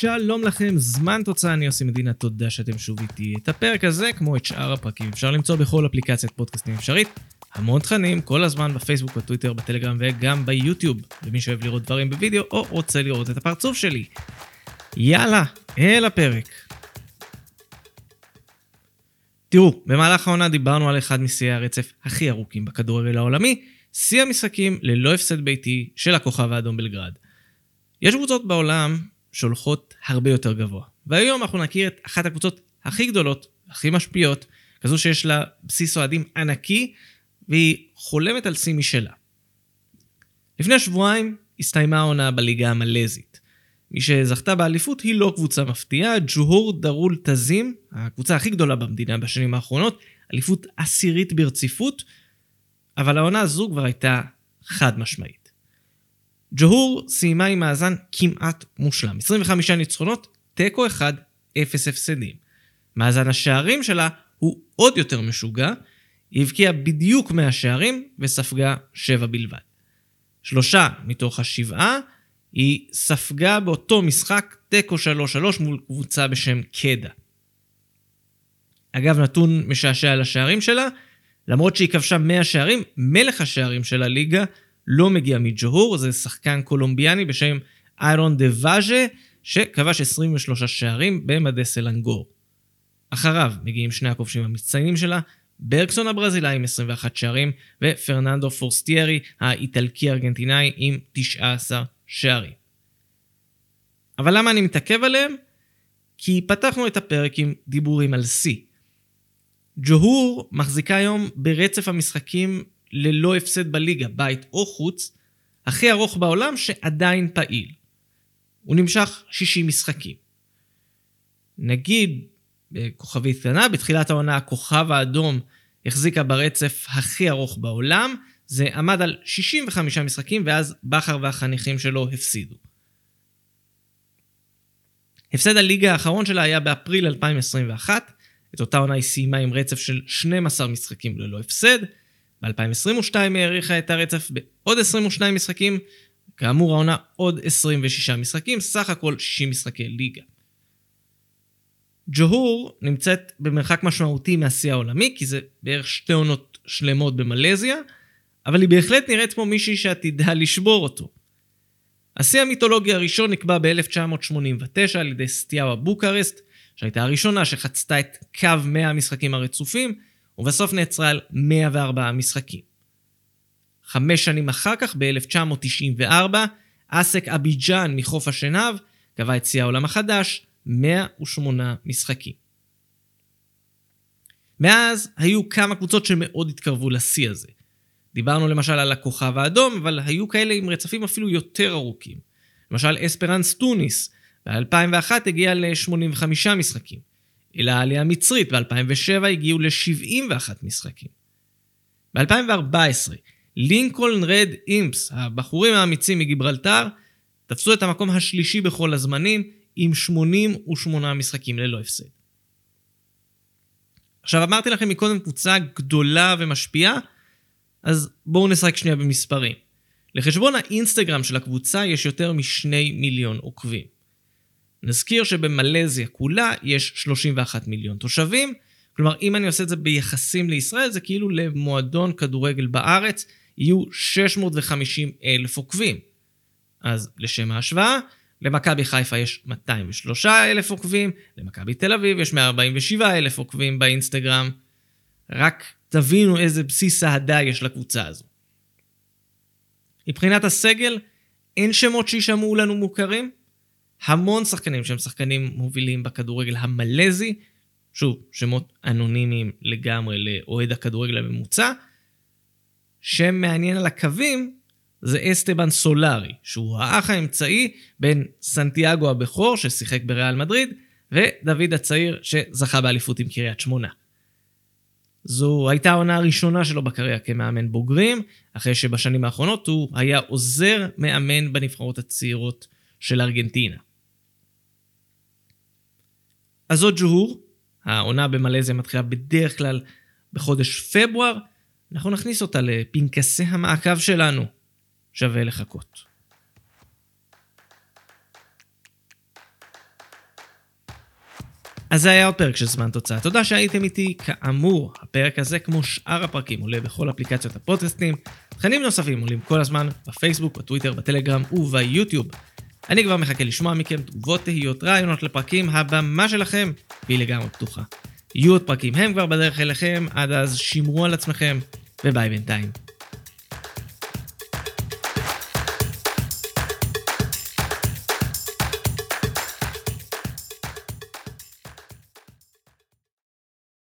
שלום לכם, זמן תוצאה, אני יוסי מדינה, תודה שאתם שוב איתי. את הפרק הזה, כמו את שאר הפרקים, אפשר למצוא בכל אפליקציית פודקאסטים אפשרית. המון תכנים, כל הזמן בפייסבוק, בטוויטר, בטלגרם וגם ביוטיוב, למי שאוהב לראות דברים בווידאו או רוצה לראות את הפרצוף שלי. יאללה, אל הפרק. תראו, במהלך העונה דיברנו על אחד משיאי הרצף הכי ארוכים בכדורגל העולמי, שיא המשחקים ללא הפסד ביתי של הכוכב האדום בלגרד. יש קבוצות בעולם שהולכות הרבה יותר גבוה, והיום אנחנו נכיר את אחת הקבוצות הכי גדולות, הכי משפיעות, כזו שיש לה בסיס אוהדים ענקי, והיא חולמת על שיא משלה. לפני שבועיים הסתיימה העונה בליגה המלזית. מי שזכתה באליפות היא לא קבוצה מפתיעה, ג'והור דרול תזים, הקבוצה הכי גדולה במדינה בשנים האחרונות, אליפות עשירית ברציפות, אבל העונה הזו כבר הייתה חד משמעית. ג'והור סיימה עם מאזן כמעט מושלם, 25 ניצחונות, תיקו 1, 0 הפסדים. מאזן השערים שלה הוא עוד יותר משוגע, היא הבקיעה בדיוק 100 שערים וספגה 7 בלבד. שלושה מתוך השבעה היא ספגה באותו משחק תיקו 3-3 מול קבוצה בשם קדה. אגב, נתון משעשע על השערים שלה, למרות שהיא כבשה 100 שערים, מלך השערים של הליגה לא מגיע מג'והור, זה שחקן קולומביאני בשם איירון דה ואז'ה, שכבש 23 שערים במדי סלנגור. אחריו מגיעים שני הכובשים המצטיינים שלה, ברקסון הברזילאי עם 21 שערים, ופרננדו פורסטיירי האיטלקי-ארגנטינאי עם 19 שערים. אבל למה אני מתעכב עליהם? כי פתחנו את הפרק עם דיבורים על שיא. ג'והור מחזיקה היום ברצף המשחקים ללא הפסד בליגה, בית או חוץ, הכי ארוך בעולם שעדיין פעיל. הוא נמשך 60 משחקים. נגיד, בכוכבית קטנה, בתחילת העונה הכוכב האדום החזיקה ברצף הכי ארוך בעולם, זה עמד על 65 משחקים, ואז בכר והחניכים שלו הפסידו. הפסד הליגה האחרון שלה היה באפריל 2021, את אותה עונה היא סיימה עם רצף של 12 משחקים ללא הפסד, ב-2022 היא האריכה את הרצף בעוד 22 משחקים, כאמור העונה עוד 26 משחקים, סך הכל 60 משחקי ליגה. ג'והור נמצאת במרחק משמעותי מהשיא העולמי, כי זה בערך שתי עונות שלמות במלזיה, אבל היא בהחלט נראית כמו מישהי שעתידה לשבור אותו. השיא המיתולוגי הראשון נקבע ב-1989 על ידי סטיאבה בוקרסט, שהייתה הראשונה שחצתה את קו 100 המשחקים הרצופים, ובסוף נעצרה על 104 משחקים. חמש שנים אחר כך, ב-1994, אסק אביג'אן מחוף השנהב קבע את שיא העולם החדש, 108 משחקים. מאז היו כמה קבוצות שמאוד התקרבו לשיא הזה. דיברנו למשל על הכוכב האדום, אבל היו כאלה עם רצפים אפילו יותר ארוכים. למשל אספרנס טוניס, ב-2001 הגיע ל-85 משחקים. אלא העלייה המצרית ב-2007 הגיעו ל-71 משחקים. ב-2014, לינקולן רד אימפס, הבחורים האמיצים מגיברלטר, תפסו את המקום השלישי בכל הזמנים עם 88 משחקים ללא הפסד. עכשיו אמרתי לכם מקודם קבוצה גדולה ומשפיעה, אז בואו נשחק שנייה במספרים. לחשבון האינסטגרם של הקבוצה יש יותר משני מיליון עוקבים. נזכיר שבמלזיה כולה יש 31 מיליון תושבים, כלומר אם אני עושה את זה ביחסים לישראל זה כאילו למועדון כדורגל בארץ יהיו 650 אלף עוקבים. אז לשם ההשוואה, למכבי חיפה יש 203 אלף עוקבים, למכבי תל אביב יש 147 אלף עוקבים באינסטגרם. רק תבינו איזה בסיס אהדה יש לקבוצה הזו. מבחינת הסגל, אין שמות שישמעו לנו מוכרים, המון שחקנים שהם שחקנים מובילים בכדורגל המלזי, שוב, שמות אנונימיים לגמרי לאוהד הכדורגל הממוצע. שם מעניין על הקווים זה אסטבן סולארי, שהוא האח האמצעי בין סנטיאגו הבכור, ששיחק בריאל מדריד, ודוד הצעיר, שזכה באליפות עם קריית שמונה. זו הייתה העונה הראשונה שלו בקריירה כמאמן בוגרים, אחרי שבשנים האחרונות הוא היה עוזר מאמן בנבחרות הצעירות של ארגנטינה. אז זאת ג'והור, העונה במלזיה מתחילה בדרך כלל בחודש פברואר, אנחנו נכניס אותה לפנקסי המעקב שלנו. שווה לחכות. אז זה היה עוד פרק של זמן תוצאה. תודה שהייתם איתי. כאמור, הפרק הזה, כמו שאר הפרקים, עולה בכל אפליקציות הפודקאסטים. תכנים נוספים עולים כל הזמן בפייסבוק, בטוויטר, בטלגרם וביוטיוב. אני כבר מחכה לשמוע מכם תגובות, תהיות, רעיונות לפרקים, הבמה שלכם והיא לגמרי פתוחה. יהיו עוד פרקים, הם כבר בדרך אליכם, עד אז שמרו על עצמכם, וביי בינתיים.